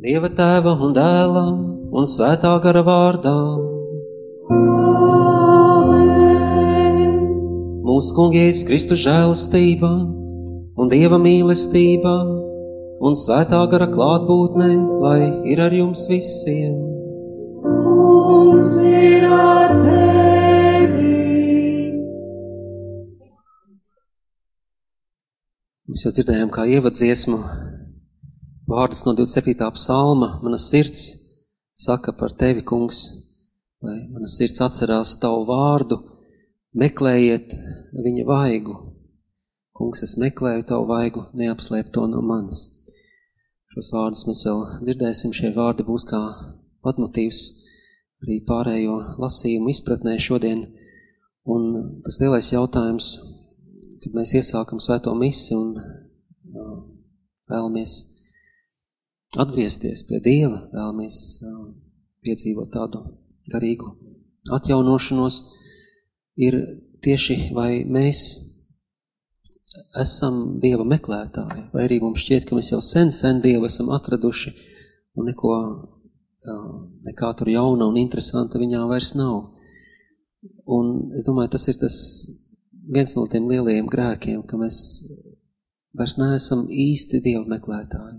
Dieva tēva un dēla un svētā gara vārdā. Mūsu kungies Kristu žēlastība un Dieva mīlestība un svētā gara klātbūtne, lai ir ar jums visiem. Kungs ir ar. Mēs jau dzirdējām, kā ievadziesmu vārdus no 27. psalma. Mana sirds saka par tevi, kungs, vai mana sirds atcerās tavu vārdu, meklējiet viņa vaigu. Kungs, es meklēju tavu vaigu, neapslēp to no manis. Šos vārdus mēs vēl dzirdēsim, šie vārdi būs kā patmotīvs arī pārējo lasījumu izpratnē šodien. Un tas lielais jautājums, kad mēs iesākam svēto misi un vēlamies atgriezties pie Dieva, vēlamies piedzīvot tādu garīgu atjaunošanos, ir tieši vai mēs esam Dieva meklētāji, vai arī mums šķiet, ka mēs jau sen, sen Dievu esam atraduši un neko, nekā tur jauna un interesanta viņā vairs nav. Un es domāju, tas ir tas viens no tiem lielajiem grēkiem, ka mēs vairs neesam īsti Dieva meklētāji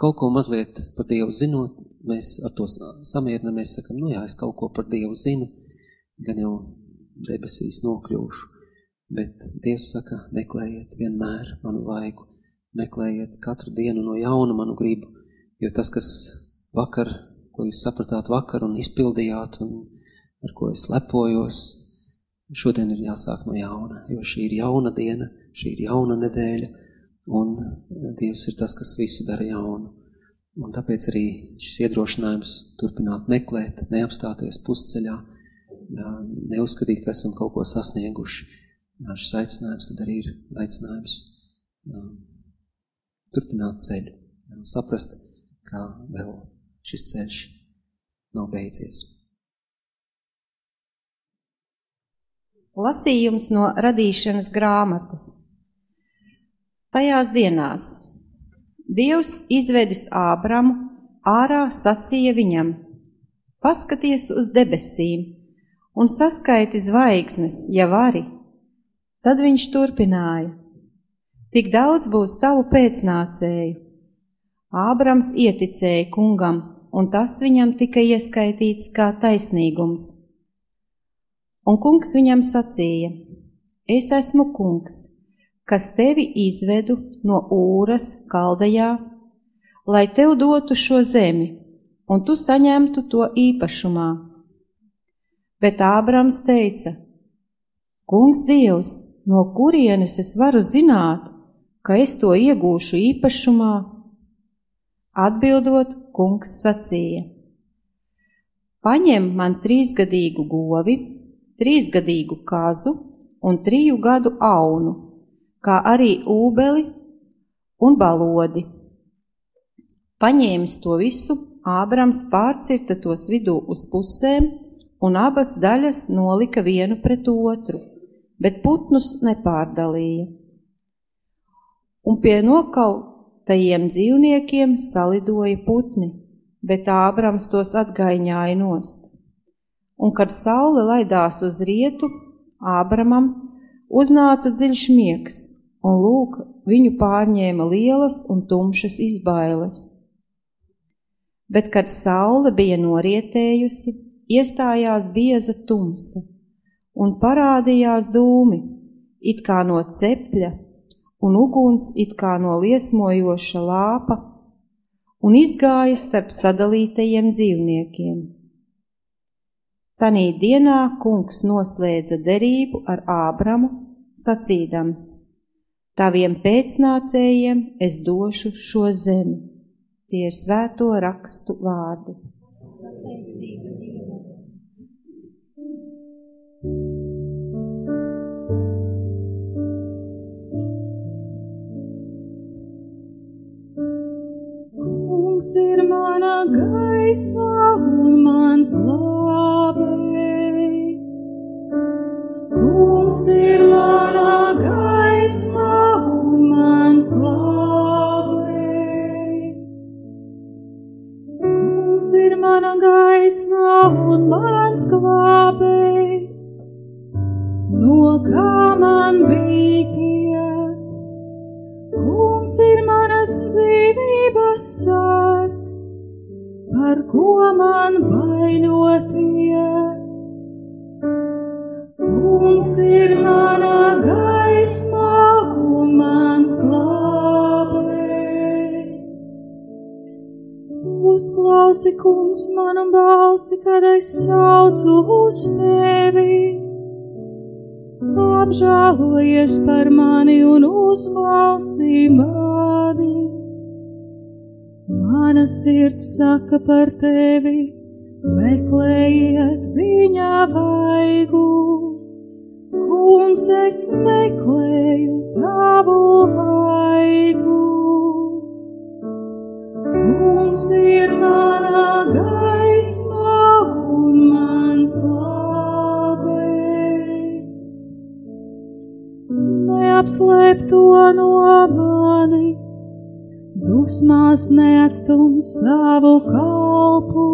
kaut ko mazliet par Dievu zinot, mēs ar to samierinamies, sakam, nu jā, es kaut ko par Dievu zinu, gan jau debesīs nokļūšu. Bet Dievs saka, meklējiet vienmēr manu vaigu, meklējiet katru dienu no jauna manu gribu, jo tas, kas vakar, ko jūs sapratāt vakar un izpildījāt un ar ko es lepojos, šodien ir jāsāk no jauna, jo šī ir jauna diena, šī ir jauna nedēļa, un Dievs ir tas, kas visu dara jaunu. Un tāpēc arī šis iedrošinājums turpināt meklēt, neapstāties pusceļā, neuzskatīt, ka esam kaut ko sasnieguši. Šis aicinājums tad arī ir aicinājums turpināt ceļu, saprast, kā vēl šis ceļš nav beidzies. Lasījums no radīšanas grāmatas. Tajās dienās Dievs izvedis Ābramu ārā sacīja viņam: Paskaties uz debesīm un saskaiti zvaigznes, ja vari. Tad viņš turpināja: Tik daudz būs tavu pēcnācēju. Ābrams ieticēja kungam, un tas viņam tika ieskaitīts kā taisnīgums. Un kungs viņam sacīja: Es esmu kungs kas tevi izvedu no ūras kaldajā, lai tev dotu šo zemi, un tu saņemtu to īpašumā. Bet Ābrams teica: Kungs Dievs, no kurienes es varu zināt, ka es to iegūšu īpašumā? Atbildot, kungs sacīja: Paņem man trīsgadīgu govi, trīsgadīgu kazu un triju gadu aunu kā arī ūbeli un balodi. Paņēmis to visu, Ābrams pārcirta tos vidū uz pusēm, un abas daļas nolika vienu pret otru, bet putnus nepārdalīja. Un pie nokautajiem dzīvniekiem salidoja putni, bet Ābrams tos atgaiņāja nost. Un kad saule laidās uz rietu, Ābramam uznāca dziļš miegs, un lūk, viņu pārņēma lielas un tumšas izbailes. Bet, kad saule bija norietējusi, iestājās bieza tumsa, un parādījās dūmi, it kā no cepļa, un uguns it kā no liesmojoša lāpa, un izgāja starp sadalītajiem dzīvniekiem. Tanī dienā kungs noslēdza derību ar Ābramu, sacīdams – Taviem pēcnācējiem es došu šo zemi. Tie ir svēto rakstu vārdi. Kungs ir mana gaisma un mans glābējs. Kungs ir mana gaisma mans glābējs, no kā man bīties. Kungs ir manas dzīvības sargs, par ko man vainoties. Kungs ir mana Uzklausi, kungs, manu balsi, kad es saucu uz tevi. Apžēlojies par mani un uzklausi mani. Mana sirds saka par tevi, meklējiet viņa vaigu. Kungs, es meklēju tavu vaigu. To no manis, dusmās neatstum savu kalpu.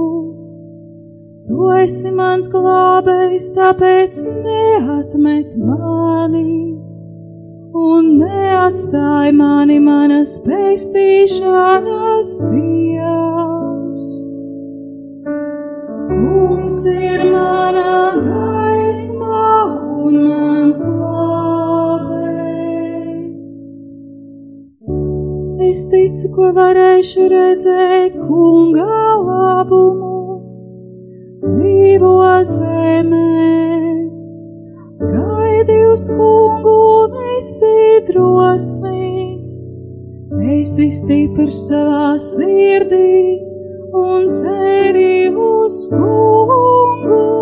Tu esi mans glābējs, tāpēc neatmet mani un neatstāj mani manas pestīšanas dievs. Es ticu, ko varēšu redzēt kunga labumu, dzīvo zemē. Gaidi uz kungu un esi drosmīgs. Esi stiprs savā sirdī un ceri uz kungu.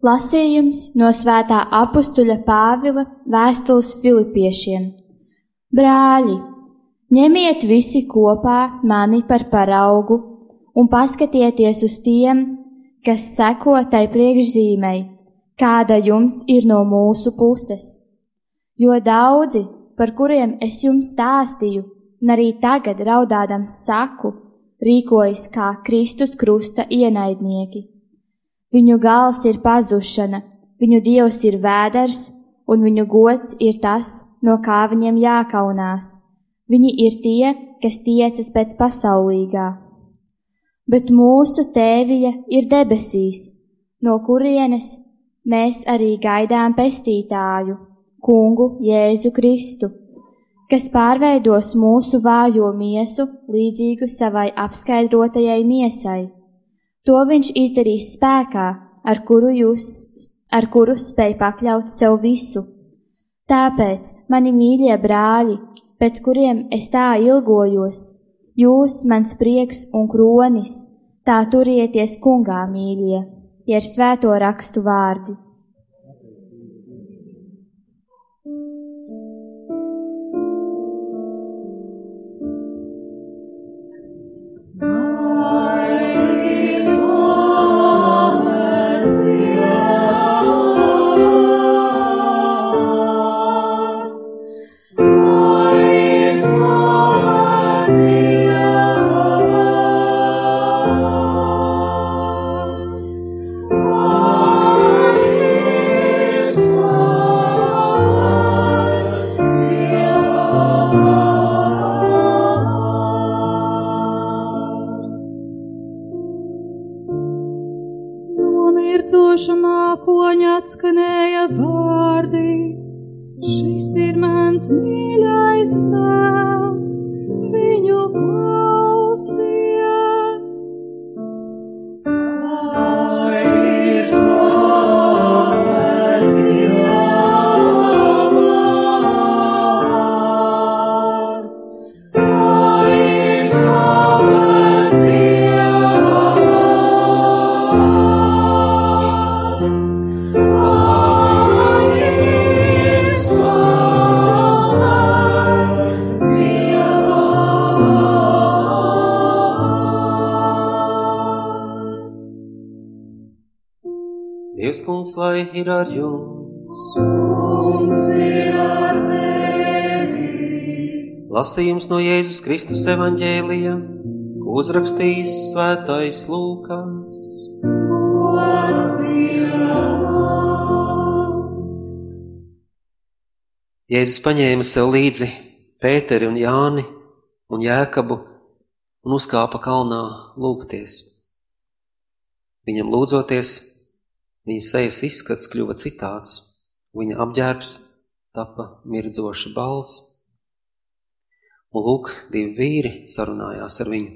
Lasījums no svētā apstuļa Pāvila vēstules Filipiešiem. Brāļi, ņemiet visi kopā mani par paraugu un paskatieties uz tiem, kas seko tai priekšzīmei, kāda jums ir no mūsu puses. Jo daudzi, par kuriem es jums stāstīju, un arī tagad raudādams saku, rīkojas kā Kristus krusta ienaidnieki. Viņu gals ir pazušana, viņu dievs ir vēders, un viņu gods ir tas, no kā viņiem jākaunās. Viņi ir tie, kas tiecas pēc pasaulīgā. Bet mūsu tēvija ir debesīs, no kurienes mēs arī gaidām pestītāju, kungu Jēzu Kristu, kas pārveidos mūsu vājo miesu līdzīgu savai apskaidrotajai miesai To viņš izdarīs spēkā, ar kuru jūs, ar kuru spēj pakļaut sev visu. Tāpēc, mani mīļie brāļi, pēc kuriem es tā ilgojos, jūs, mans prieks un kronis, tā turieties kungā mīļie, tie ir svēto rakstu vārdi. Ir ar jums. Kungs ir ar tevi. Lasījums no Jēzus Kristus evaņģēlija, ko uzrakstījis svētais Dievam. Jēzus paņēma sev līdzi Pēteri un Jāni un Jēkabu un uzkāpa kalnā lūgties. Viņam lūdzoties, viņa sejas izskats kļuva citāds, viņa apģērbs tapa mirdzoši balts. Un lūk, divi vīri sarunājās ar viņu.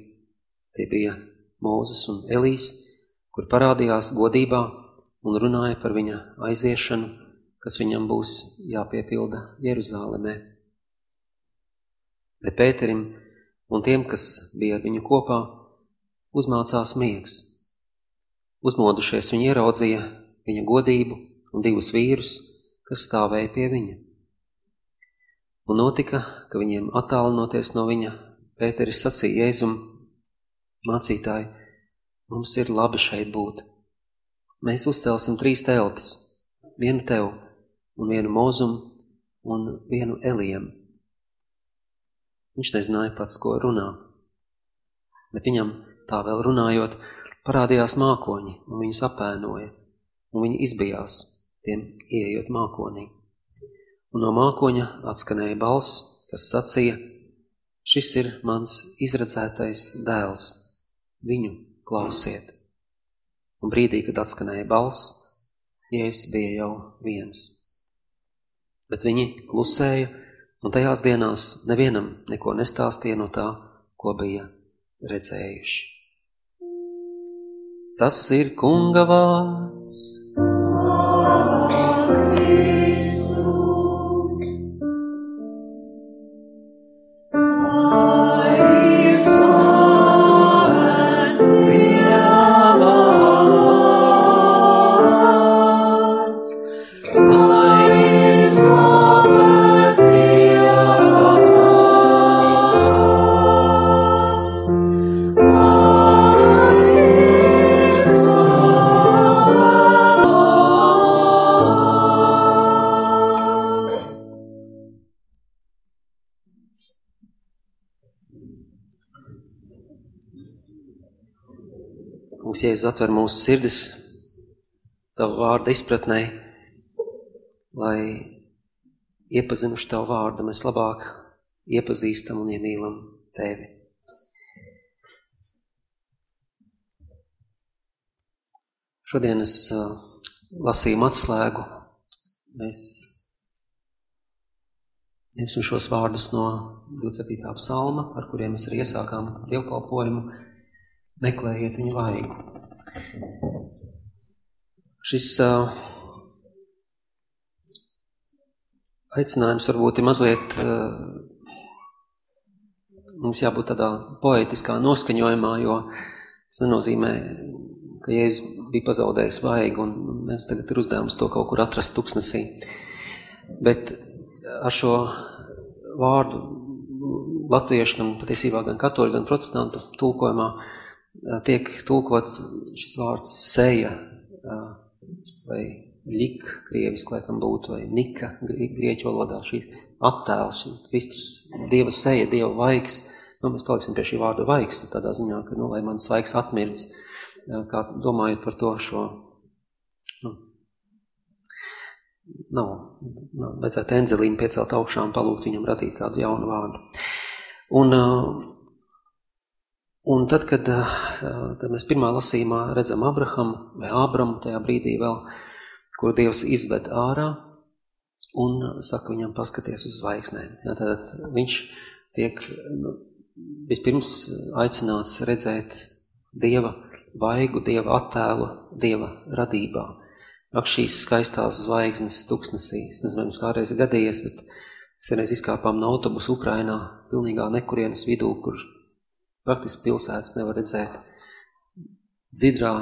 Tie bija Mūzes un Elīs, kur parādījās godībā un runāja par viņa aiziešanu, kas viņam būs jāpiepilda Jeruzālemē. Bet Pēterim un tiem, kas bija ar viņu kopā, uzmācās miegs. Uzmodušies viņi ieraudzīja viņa godību un divus vīrus, kas stāvēja pie viņa. Un notika, ka viņiem attālinoties no viņa, Pēteris sacīja Jēzum, mācītāji, mums ir labi šeit būt. Mēs uzcelsim trīs teltis, vienu tev un vienu mozumu un vienu Elijam Viņš nezināja pats, ko runā. Bet viņam tā vēl runājot, parādījās mākoņi, un viņus apēnoja, un viņi izbijās, tiem ieejot mākonī. Un no mākoņa atskanēja balss, kas sacīja, šis ir mans izredzētais dēls, viņu klausiet. Un brīdī, kad atskanēja balss, Jēzus bija jau viens. Bet viņi klusēja, Un tajās dienās nevienam neko nestāstīja no tā, ko bija redzējuši. Tas ir kunga vārds. Slava Kristu. Jēzus atver mūsu sirdis Tavu vārdu izpratnē, lai iepazinuši Tavu vārdu, mēs labāk iepazīstam un iemīlam Tevi. Šodien es uh, lasīju atslēgu. Mēs ņemsim šos vārdus no 27. psalma, ar kuriem mēs arī iesākām dievkalpojumu. Meklējiet viņu vaigu. Šis uh, aicinājums varbūt ir mazliet, uh, mums jābūt tādā poetiskā noskaņojumā, jo tas nenozīmē, ka Jēzus bija pazaudējis vaigu un mēs tagad ir uzdevums to kaut kur atrast tuksnesī. Bet ar šo vārdu latviešu, gan patiesībā gan katoļu, gan protestantu tulkojumā tiek tulkot šis vārds seja vai lik, krieviski laikam būtu, vai nika, grieķu valodā šī attēls, Kristus, Dieva seja, Dieva vaigs, nu, mēs paliksim pie šī vārda vaigs, tādā ziņā, ka, nu, lai mans vaigs atmirdz, kā domājot par to šo, nu, nav, nav vajadzētu enzelīnu piecelt augšā un palūgt viņam radīt kādu jaunu vārdu. Un, un tad, kad tad mēs pirmā lasījumā redzam Abrahamu vai Abramu tajā brīdī vēl, kur Dievs izved ārā un saka viņam paskaties uz zvaigznēm. Ja, tad viņš tiek nu, vispirms aicināts redzēt Dieva vaigu, Dieva attēlu, Dieva radībā ak šīs skaistās zvaigznes tuksnesī. Es nezinu, mums kādreiz ir gadījies, bet es vienreiz izkāpām no autobusu Ukrainā, pilnīgā nekurienes vidū, kur praktiski pilsētas nevar redzēt dzidrā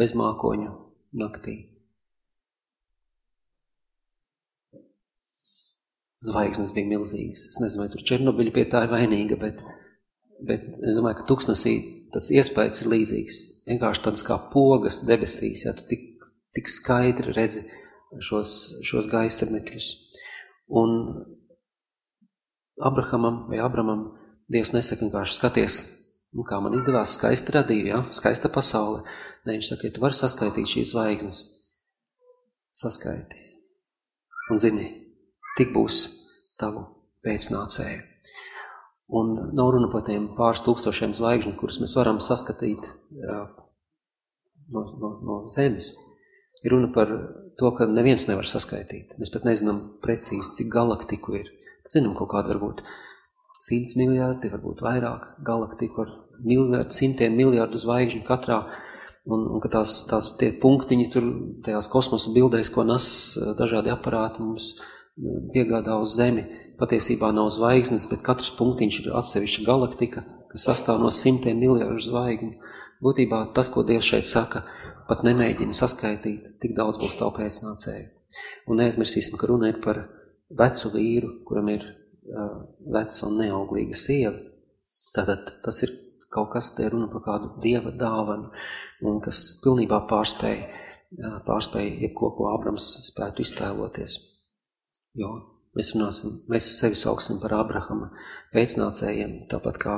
bezmākoņu naktī. Zvaigznes bija milzīgas. Es nezinu, vai tur Černobiļa pie tā ir vainīga, bet, bet es domāju, ka tuksnesī tas iespējas ir līdzīgs. Vienkārši tāds kā pogas debesīs, ja tu tik tik skaidri redzi šos, šos gaistarmekļus. Un Abrahamam vai Abramam Dievs nesaka vienkārši skaties, nu, kā man izdevās skaisti radīja, ja? skaista pasaule. Nē, viņš saka, ja tu vari saskaitīt šīs zvaigznes, saskaiti. Un zini, tik būs tavu pēcnācēju. Un nav runa par tiem pāris tūkstošiem zvaigžņu, kurus mēs varam saskatīt jā, no, no, no zemes. Ir runa par to, ka neviens nevar saskaitīt. Mēs pat nezinām precīzi, cik galaktiku ir. Zinām kaut kādu varbūt simts miljardi, varbūt vairāk galaktiku ar miljardu, simtiem miljardu zvaigžņu katrā. Un, un ka tās, tās tie punktiņi tur, tajās kosmosa bildēs, ko nesas dažādi aparāti mums piegādā uz Zemi, patiesībā nav zvaigznes, bet katrs punktiņš ir atsevišķa galaktika, kas sastāv no simtiem miljardu zvaigņu. Būtībā tas, ko Dievs šeit saka, pat nemēģina saskaitīt, tik daudz būs tavu pēcnācēju. Un neaizmirsīsim, ka runa ir par vecu vīru, kuram ir uh, veca un neauglīga sieva. Tātad tas ir kaut kas, te runa par kādu dieva dāvanu, un kas pilnībā pārspēja, pārspēja jebko, ko Abrams spētu iztēloties. Jo mēs runāsim, mēs sevi sauksim par Abrahama pēcnācējiem, tāpat kā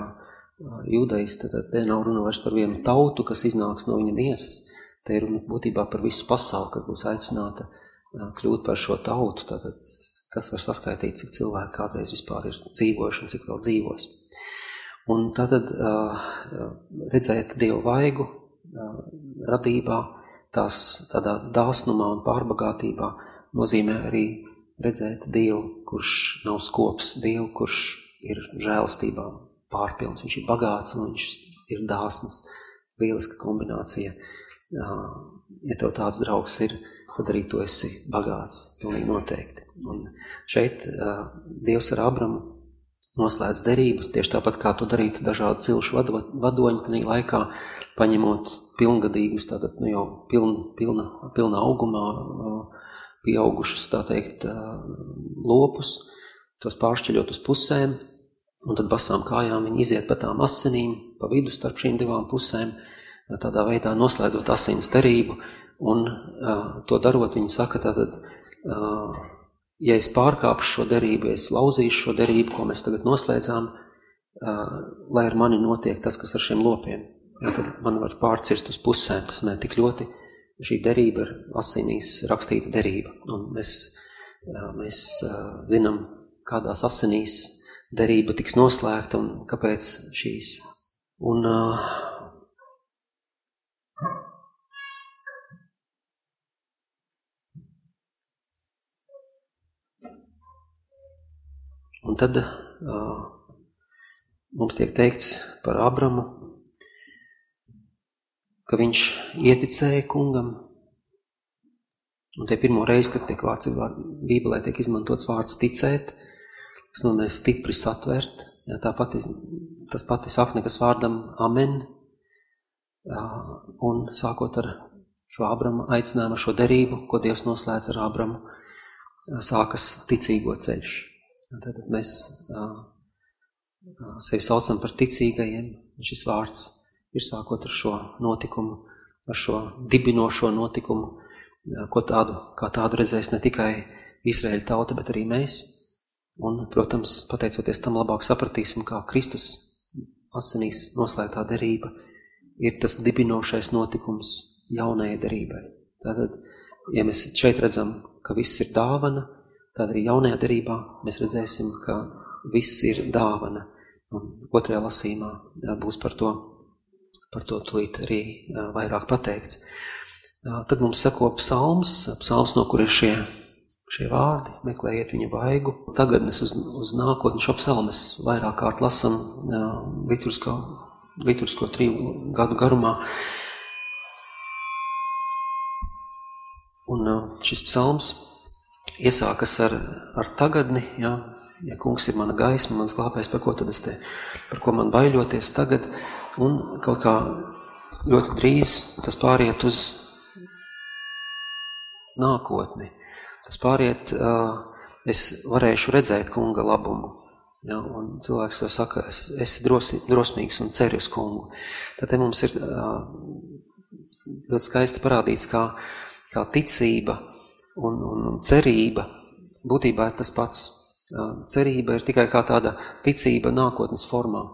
jūdais, tad te nav runa vairs par vienu tautu, kas iznāks no viņa miesas, te ir runa būtībā par visu pasauli, kas būs aicināta kļūt par šo tautu, tātad kas var saskaitīt, cik cilvēki kādreiz vispār ir dzīvojuši un cik vēl dzīvos. Un uh, redzēt Dievu vaigu radībā, tās tādā dāsnumā un pārbagātībā nozīmē arī redzēt Dievu, kurš nav skops, Dievu, kurš ir žēlstībā pārpilns, viņš ir bagāts un viņš ir dāsns, lieliska kombinācija. Ja tev tāds draugs ir, tad arī tu esi bagāts, pilnīgi noteikti. Un šeit Dievs ar Abramu noslēdz derību, tieši tāpat kā to darītu dažādu cilšu vado, vadoņi tajā laikā, paņemot pilngadīgus, tātad nu jau piln, pilna, pilna augumā pieaugušus, tā teikt, lopus, tos pāršķiļot uz pusēm, un tad basām kājām viņi iziet pa tām asinīm, pa vidu starp šīm divām pusēm, tādā veidā noslēdzot asins derību, un to darot, viņi saka tātad, ja es pārkāpšu šo derību, ja es lauzīšu šo derību, ko mēs tagad noslēdzām, lai ar mani notiek tas, kas ar šiem lopiem. Ja, tad man var pārcirst uz pusēm, tas man tik ļoti šī derība ir asinīs rakstīta derība. Un mēs, mēs zinām, kādās asinīs derība tiks noslēgta un kāpēc šīs. Un, Un tad uh, mums tiek teikts par Abramu, ka viņš ieticēja kungam. Un te pirmo reizi, kad tiek vārds Bībelē tiek izmantots vārds ticēt, kas nozīmē stipri satvert. Jā, tā pati, tas pati saknekas vārdam amen. Un sākot ar šo Abramu aicinājumu, šo derību, ko Dievs noslēdz ar Abramu, sākas ticīgo ceļš. Tad mēs sevi saucam par ticīgajiem, šis vārds ir sākot ar šo notikumu, ar šo dibinošo notikumu, ko tādu, kā tādu redzēs ne tikai Izraēļa tauta, bet arī mēs. Un, protams, pateicoties tam labāk sapratīsim, kā Kristus asinīs noslēgtā derība ir tas dibinošais notikums jaunajai derībai. Tātad, ja mēs šeit redzam, ka viss ir dāvana, Tad arī jaunajā derībā mēs redzēsim, ka viss ir dāvana. Un otrajā lasīmā būs par to, par to tulīt arī vairāk pateikts. Tad mums sako psalms, psalms, no kur ir šie, šie vārdi, meklējiet viņa vaigu. Tagad mēs uz, uz nākotni šo psalmu vairāk kārt lasam litursko, litursko triju gadu garumā. Un šis psalms iesākas ar, ar tagadni, ja, ja kungs ir mana gaisma, mans glābējs, par ko tad es te, par ko man baiļoties tagad, un kaut kā ļoti drīz tas pāriet uz nākotni. Tas pāriet, es varēšu redzēt kunga labumu. Ja, un cilvēks jau saka, es esi drosmi, drosmīgs un ceri uz kungu. Tad mums ir ļoti skaisti parādīts, kā kā ticība un, un, un cerība būtībā ir tas pats. Cerība ir tikai kā tāda ticība nākotnes formā.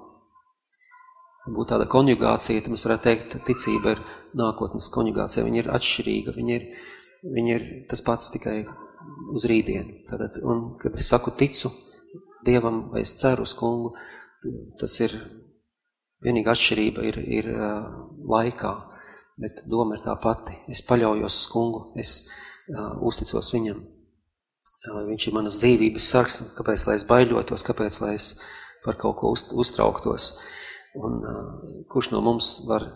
Būtu tāda konjugācija, tad mēs varētu teikt, ticība ir nākotnes konjugācija, viņa ir atšķirīga, viņa ir, viņa ir tas pats tikai uz rītdienu. Tātad, un, kad es saku ticu Dievam vai es ceru uz kungu, tas ir vienīga atšķirība ir, ir laikā, bet doma ir tā pati. Es paļaujos uz kungu, es uh, uzticos viņam. Uh, viņš ir manas dzīvības sargs, kāpēc lai es baiļotos, kāpēc lai es par kaut ko uz, uztrauktos. Un uh, kurš no mums var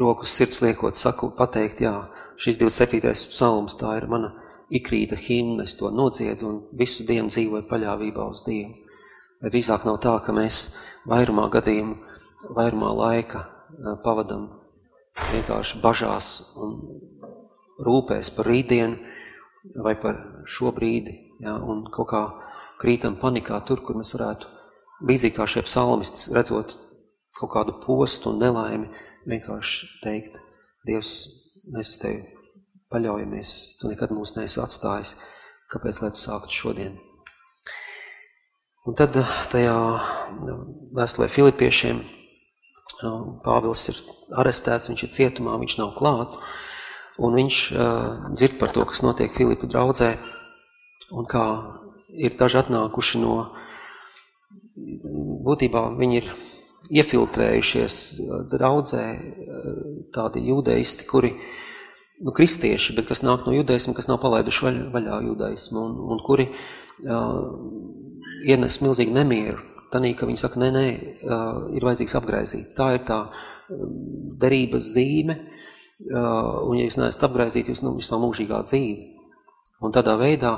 rokas sirds liekot, saku, pateikt, jā, šis 27. psalms, tā ir mana ikrīta himna, es to nodziedu un visu dienu dzīvoju paļāvībā uz Dievu. Vai drīzāk nav tā, ka mēs vairumā gadījumu, vairumā laika pavadam vienkārši bažās un rūpēs par rītdienu vai par šo brīdi, ja, un kaut kā krītam panikā tur, kur mēs varētu, līdzīgi kā šie psalmisti, redzot kaut kādu postu un nelaimi, vienkārši teikt, Dievs, mēs uz Tevi paļaujamies, tu nekad mūs neesi atstājis, kāpēc lai tu sāktu šodien. Un tad eh, tajā eh, vēstulē Filipiešiem eh, Pāvils ir arestēts, viņš ir cietumā, viņš nav klāt, un viņš uh, dzird par to, kas notiek Filipa draudzē, un kā ir daži atnākuši no, būtībā viņi ir iefiltrējušies draudzē tādi jūdeisti, kuri nu, kristieši, bet kas nāk no judaisma, kas nav palaiduši vaļ, vaļā judaismu, un, un kuri uh, ienes milzīgi nemieru. Tanī, ka viņi saka, nē, nē, uh, ir vajadzīgs apgraizīt. Tā ir tā derības zīme, uh, un ja jūs neesat apgraizīt, jūs, nu, jūs nav mūžīgā dzīve. Un tādā veidā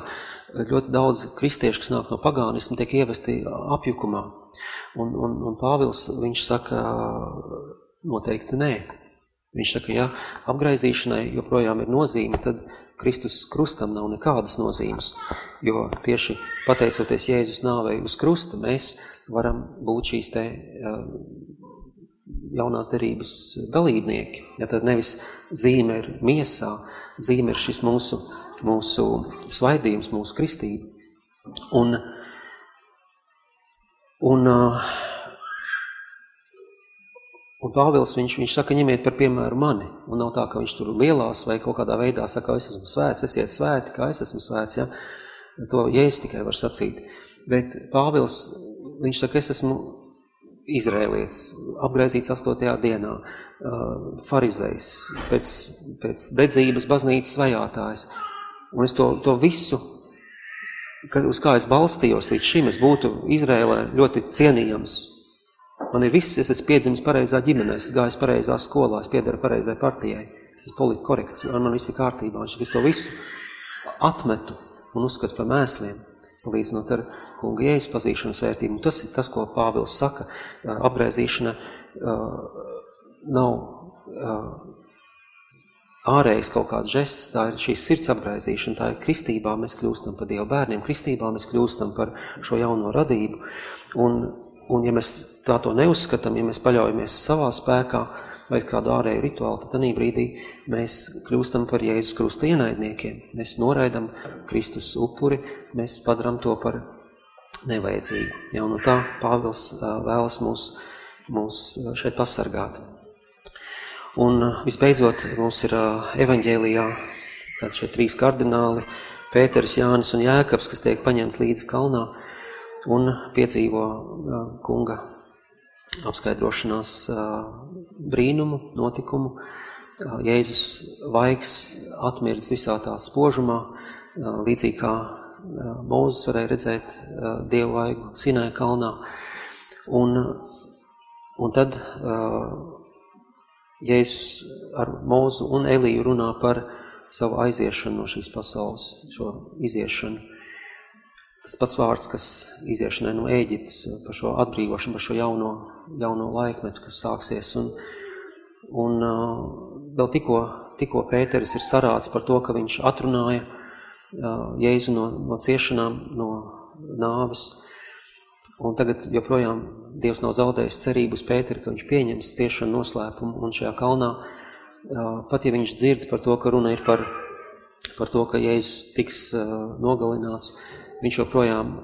ļoti daudz kristiešu, kas nāk no pagānismu, tiek ievesti apjukumā. Un, un, un Pāvils, viņš saka, noteikti nē. Viņš saka, ja apgraizīšanai joprojām ir nozīme, tad Kristus krustam nav nekādas nozīmes, jo tieši pateicoties Jēzus nāvei uz krusta, mēs varam būt šīs te jaunās derības dalībnieki. Ja tad nevis zīme ir miesā, zīme ir šis mūsu, mūsu svaidījums, mūsu kristība. Un, un uh, Un Pāvils, viņš, viņš saka, ņemiet par piemēru mani. Un nav tā, ka viņš tur lielās vai kaut kādā veidā saka, es esmu svēts, esiet svēti, kā es esmu svēts. Ja? To jēs tikai var sacīt. Bet Pāvils, viņš saka, es esmu Izrēlietis, apgraizīts astotajā dienā, farizējs, pēc, pēc dedzības baznīcas vajātājs. Un es to, to visu, uz kā es balstījos līdz šim, es būtu Izrēlē ļoti cienījams, Man ir viss, es esmu piedzimis pareizā ģimenē, es gāju pareizā skolā, es piedaru pareizai partijai, es esmu politi korekts, man, man viss ir kārtībā, un es to visu atmetu un uzskatu par mēsliem, salīdzinot ar kunga jēzus pazīšanas vērtību. Un tas ir tas, ko Pāvils saka, apgrēzīšana uh, nav ārējais kaut kāds žests, tā ir šī sirds apgraizīšana, tā ir kristībā mēs kļūstam par Dievu bērniem, kristībā mēs kļūstam par šo jauno radību. Un Un ja mēs tā to neuzskatām, ja mēs paļaujamies savā spēkā vai kādu ārēju rituālu, tad tādā brīdī mēs kļūstam par Jēzus krusta ienaidniekiem. Mēs noraidam Kristus upuri, mēs padarām to par nevajadzīgu. Ja, no tā Pāvils vēlas mūs, mūs šeit pasargāt. Un visbeidzot, mums ir evaņģēlijā šie trīs kardināli, Pēters, Jānis un Jēkabs, kas tiek paņemt līdzi kalnā, un piedzīvo kunga apskaidrošanās brīnumu, notikumu. Jēzus vaigs atmirdz visā tā spožumā, līdzīgi kā Mūzes varēja redzēt Dievu vaigu Sinai kalnā. Un, un tad Jēzus ar Mūzu un Eliju runā par savu aiziešanu no šīs pasaules, šo iziešanu. Tas pats vārds, kas iziešanai no Ēģiptes, par šo atbrīvošanu, par šo jauno, jauno laikmetu, kas sāksies. Un, un vēl tikko, tikko Pēteris ir sarāds par to, ka viņš atrunāja Jēzu no, no ciešanām, no nāves. Un tagad joprojām Dievs nav zaudējis cerību uz Pēteri, ka viņš pieņems ciešanu noslēpumu un šajā kalnā, pat ja viņš dzird par to, ka runa ir par par to, ka Jēzus tiks nogalināts, viņš joprojām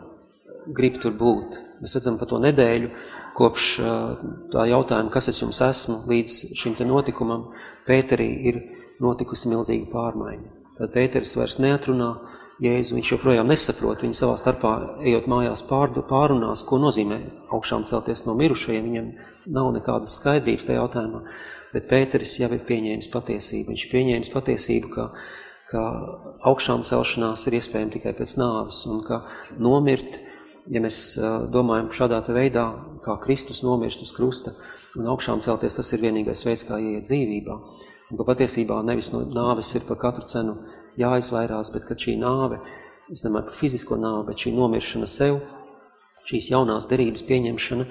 grib tur būt. Mēs redzam pa to nedēļu, kopš tā jautājuma, kas es jums esmu, līdz šim te notikumam, Pēterī ir notikusi milzīga pārmaiņa. Tad Pēteris vairs neatrunā. Jēzu, viņš joprojām nesaprot, viņi savā starpā, ejot mājās pārdu, pārunās, ko nozīmē augšām celties no mirušajiem, viņam nav nekādas skaidrības tajā jautājumā, bet Pēteris jau ir pieņēmis patiesību, viņš ir pieņēmis patiesību, ka, ka augšām celšanās ir iespējama tikai pēc nāves, un ka nomirt, ja mēs domājam šādā veidā, kā Kristus nomirst uz krusta, un augšām celties, tas ir vienīgais veids, kā ieiet dzīvībā. Un ka patiesībā nevis no nāves ir par katru cenu jāizvairās, bet ka šī nāve, es nemāju par fizisko nāvi, bet šī nomiršana sev, šīs jaunās derības pieņemšana,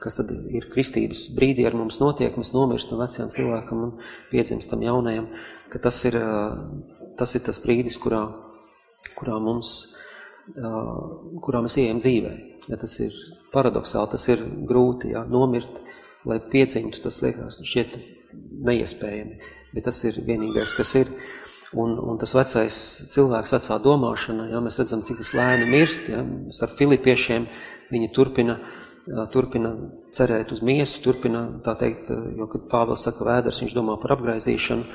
kas tad ir kristības brīdī ar mums notiek, mēs nomirstam vecajam cilvēkam un piedzimstam jaunajam, ka tas ir tas, ir tas brīdis, kurā, kurā mums, kurā mēs ejam dzīvē. Ja tas ir paradoxāli, tas ir grūti, ja, nomirt, lai piedzimtu, tas liekas šķiet neiespējami, bet tas ir vienīgais, kas ir. Un, un tas vecais cilvēks, vecā domāšana, ja mēs redzam, cik tas lēni mirst, ja, ar filipiešiem viņi turpina, turpina cerēt uz miesu, turpina, tā teikt, jo, kad Pāvils saka vēders, viņš domā par apgraizīšanu,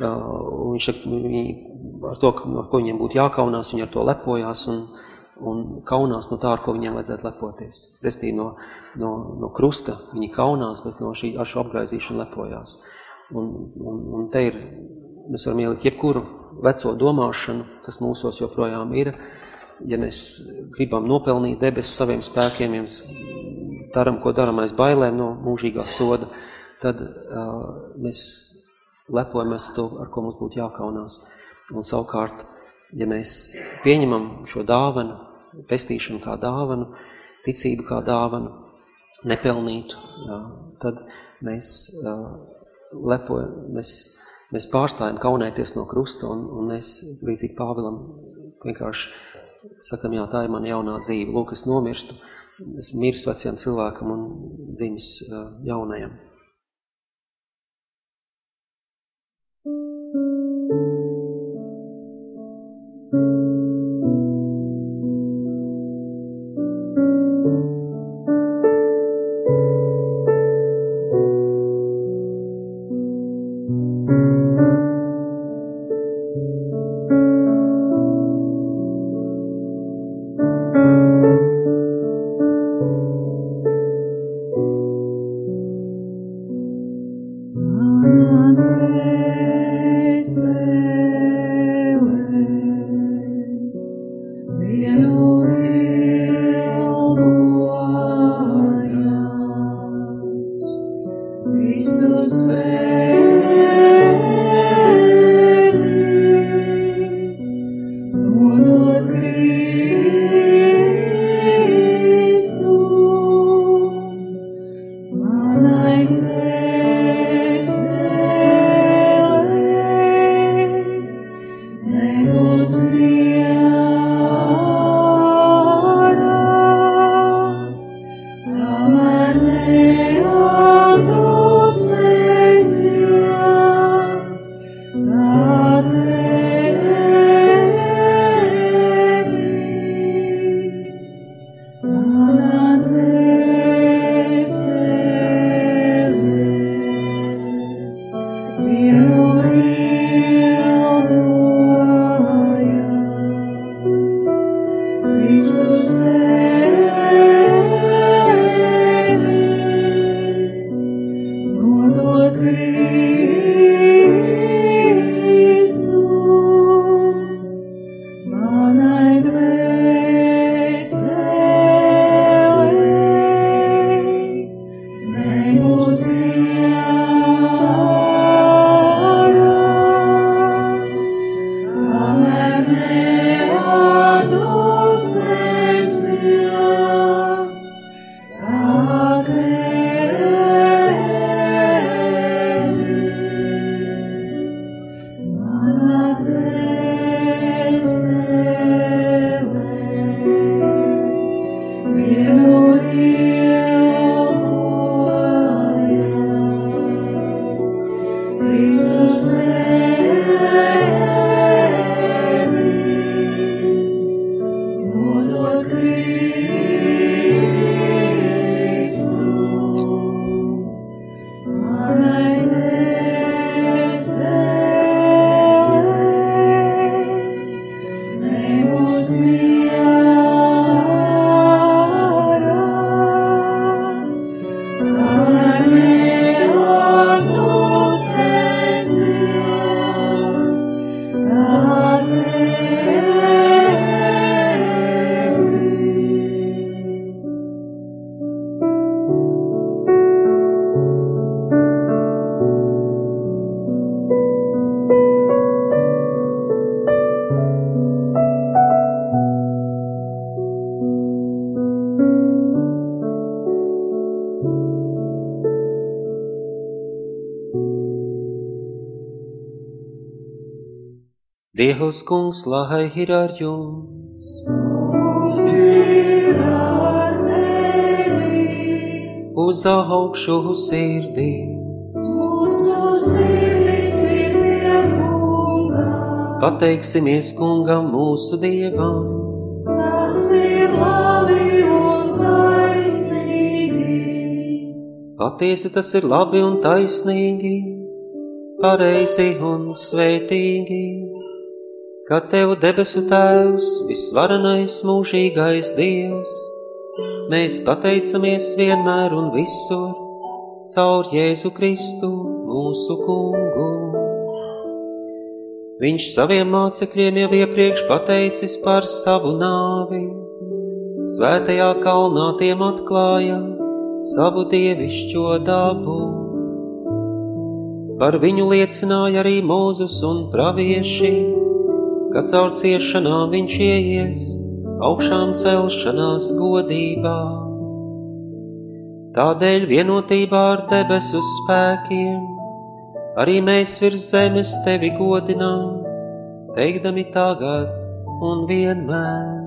un viņš saka, viņi ar to, ar ko viņiem būtu jākaunās, viņi ar to lepojās un, un kaunās no tā, ar ko viņiem vajadzētu lepoties. Restī no, no, no krusta viņi kaunās, bet no šī, ar šo apgraizīšanu lepojās. Un, un, un te ir Mēs varam ielikt jebkuru veco domāšanu, kas mūsos joprojām ir. Ja mēs gribam nopelnīt debesis saviem spēkiem, ja mēs daram, ko daram aiz bailēm no mūžīgā soda, tad uh, mēs lepojamies to, ar ko mums būtu jākaunās. Un savukārt, ja mēs pieņemam šo dāvanu, pestīšanu kā dāvanu, ticību kā dāvanu, nepelnītu, jā, tad mēs uh, lepojam, mēs Mēs pārstājam kaunēties no krusta un, un mēs līdzīgi Pāvilam vienkārši sakam, jā, tā ir mana jaunā dzīve. Lūk, es nomirstu, es mirs vecajam cilvēkam un dzimis jaunajam. Dievs kungs, lai ir ar jums. Uz augšu sirdī, pateiksimies kungam mūsu dievam. Patiesi tas ir labi un taisnīgi, pareizi un svētīgi, ka Tev debesu Tēvs, visvarenais mūžīgais Dievs, mēs pateicamies vienmēr un visur caur Jēzu Kristu, mūsu kungu. Viņš saviem mācekļiem jau iepriekš pateicis par savu nāvi, svētajā kalnā tiem atklāja savu dievišķo dabu. Par viņu liecināja arī Mūzus un pravieši, ka caur ciešanām viņš ieies augšām celšanās godībā. Tādēļ vienotībā ar debesu spēkiem arī mēs virs zemes tevi godinām, teikdami tagad un vienmēr.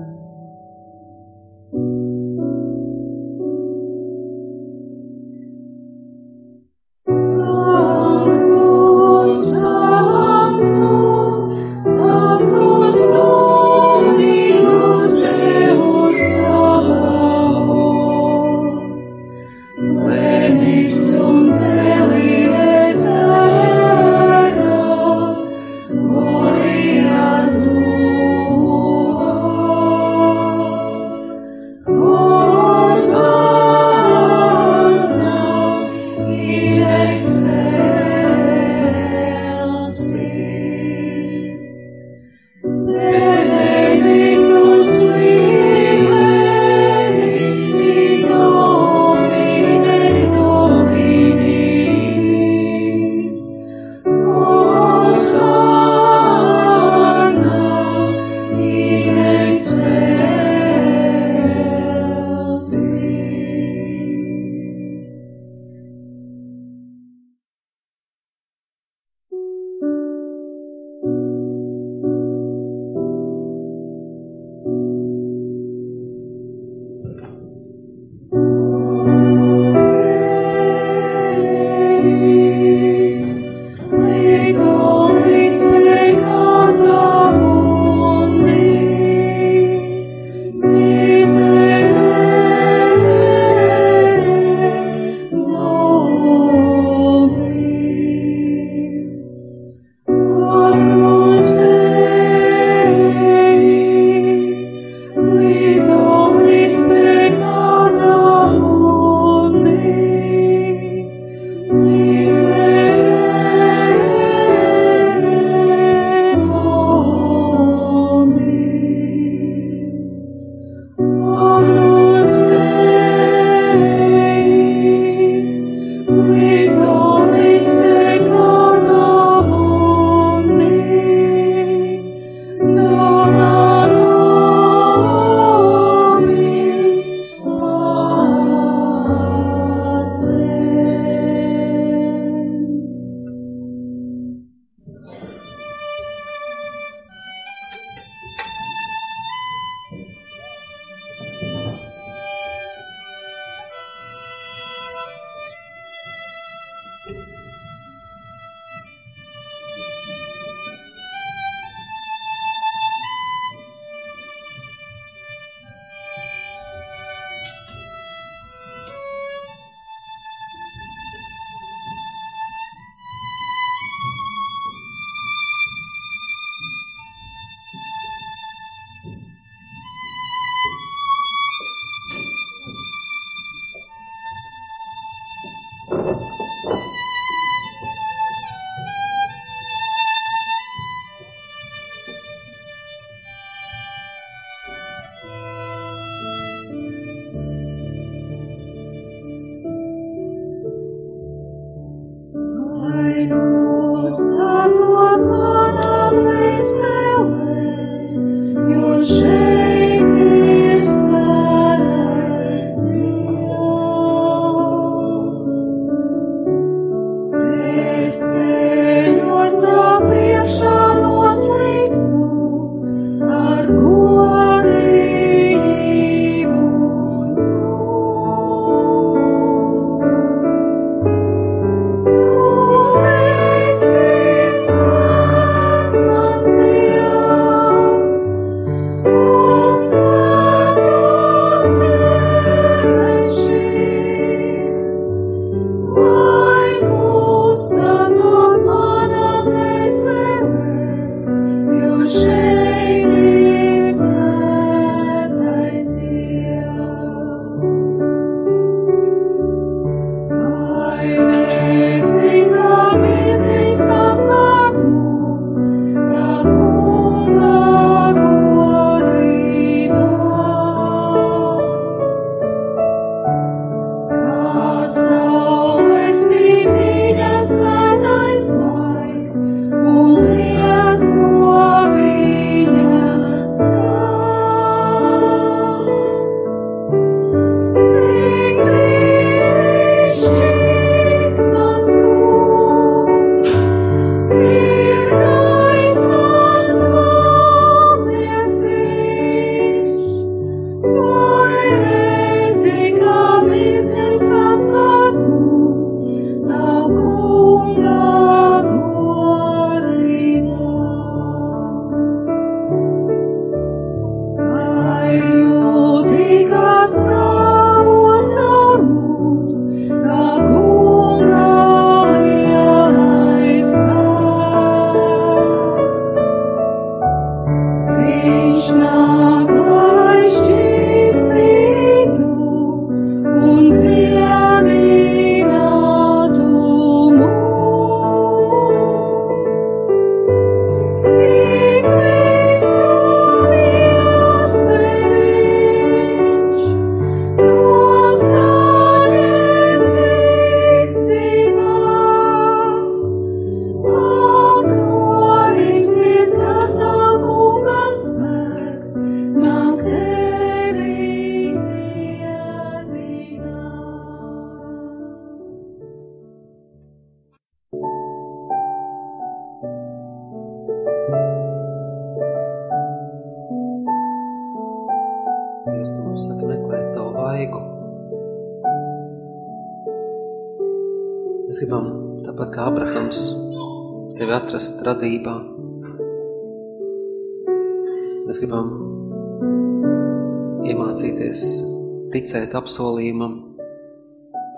Ticēt apsolījumam,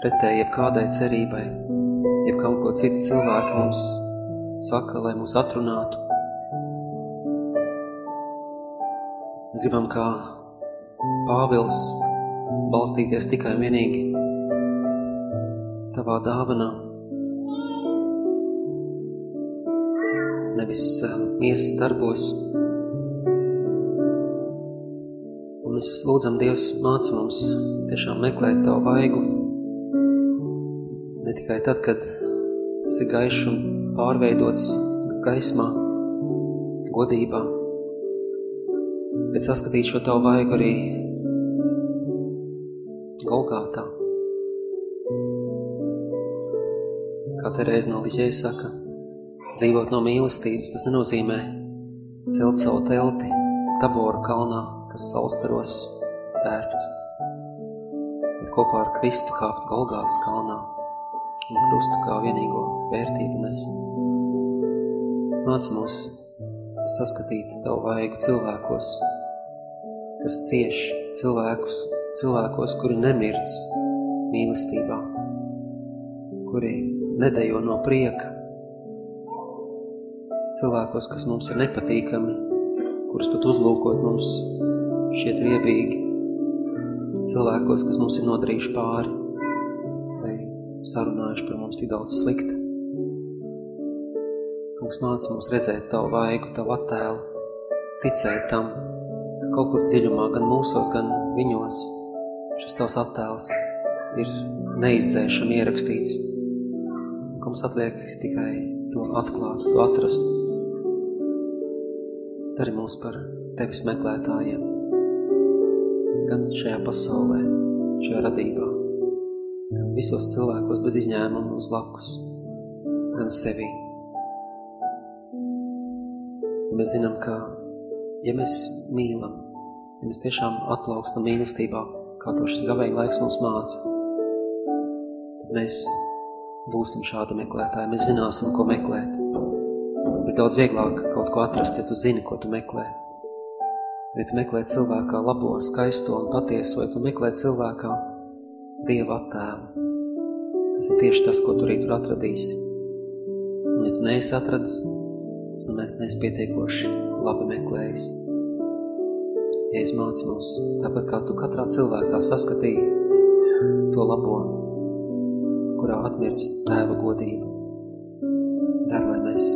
pretēji jebkādai cerībai, jebkam, ko citi cilvēki mums saka, lai mūs atrunātu. Mēs gribam, kā Pāvils, balstīties tikai un vienīgi tavā dāvanā. Nevis uh, miesas darbos. Mēs lūdzam Dievs māca mums tiešām meklēt tavu vaigu. Ne tikai tad, kad tas ir gaišs un pārveidots gaismā, godībā, bet saskatīt šo tavu vaigu arī Golgātā. Kā Terēza no Liģēja saka, dzīvot no mīlestības, tas nenozīmē celt savu telti Taboru kalnā, kas salstaros tērpts, bet kopā ar Kristu kāpt Golgātas kalnā un krustu kā vienīgo vērtību nest. Māc mūs saskatīt tavu vaigu cilvēkos, kas cieš cilvēkus, cilvēkos, kuri nemirds mīlestībā, kuri nedejo no prieka, cilvēkos, kas mums ir nepatīkami, kurus pat uzlūkot mums šķiet riebīgi, cilvēkos, kas mums ir nodarījuši pāri, vai sarunājuši par mums tik daudz slikta. Kungs māca mums redzēt tavu vaigu, tavu attēlu, ticēt tam, ka kaut kur dziļumā, gan mūsos, gan viņos, šis tavs attēls ir neizdzēšami ierakstīts. Ka mums atliek tikai to atklāt, to atrast. Dari mūs par tevis meklētājiem. Gan šajā pasaulē, šajā radībā, gan visos cilvēkos bez izņēmuma uz blakus, gan sevī. Mēs zinām, ka, ja mēs mīlam, ja mēs tiešām atplaukstam mīlestībā, kā to šis gavēņa laiks mums māca, tad mēs būsim šādi meklētāji, mēs zināsim, ko meklēt. Ir daudz vieglāk kaut ko atrast, ja tu zini, ko tu meklē. Vai tu meklē cilvēkā labo, skaisto un patieso, vai tu meklē cilvēkā Dieva attēlu. Tas ir tieši tas, ko tu arī tur atradīsi. Un ja tu neesi atradis, tas nozīmē, ka neesi pietiekoši labi meklējis. Jēzus māci mums, tāpat kā tu katrā cilvēkā saskatīji to labo, kurā atmirts tēva godība. Dar, lai mēs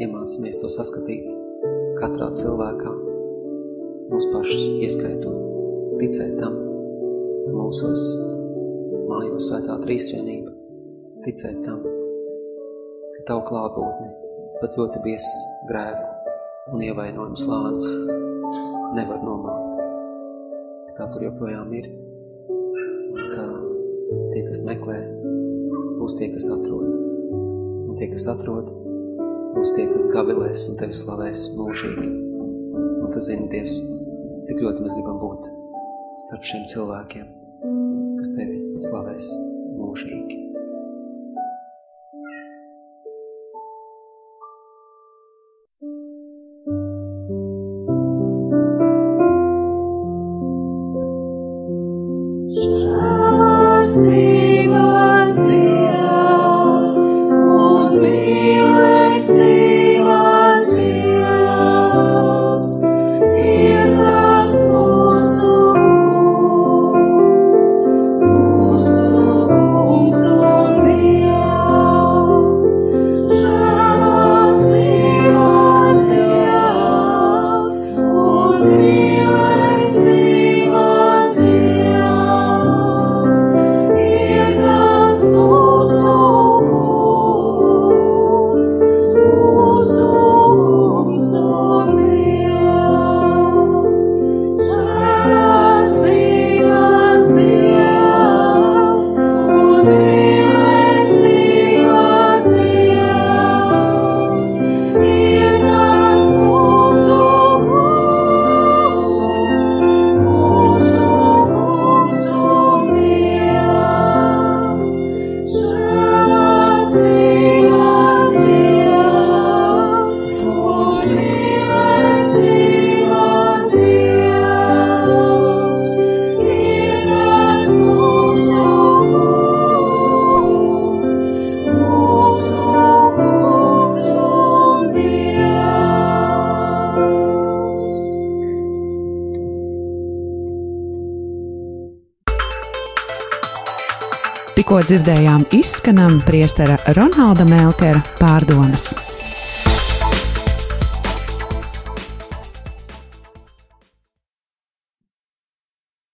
iemācāmies to saskatīt katrā cilvēkā, mūs pašus ieskaitot, ticēt tam, ka mūsos mājo svētā trīsvienība, ticēt tam, ka tavu klātbūtni pat ļoti bies grēku un ievainojumu slānis nevar nomāt. Tā tur joprojām ir, un ka tie, kas meklē, būs tie, kas atrod. Un tie, kas atrod, būs tie, kas gavilēs un tevi slavēs mūžīgi. Un tu zini, Dievs, cik ļoti mēs gribam būt starp šiem cilvēkiem, kas tevi slavēs mūžīgi. Tikko dzirdējām izskanam priestera Ronalda Melkera pārdomas.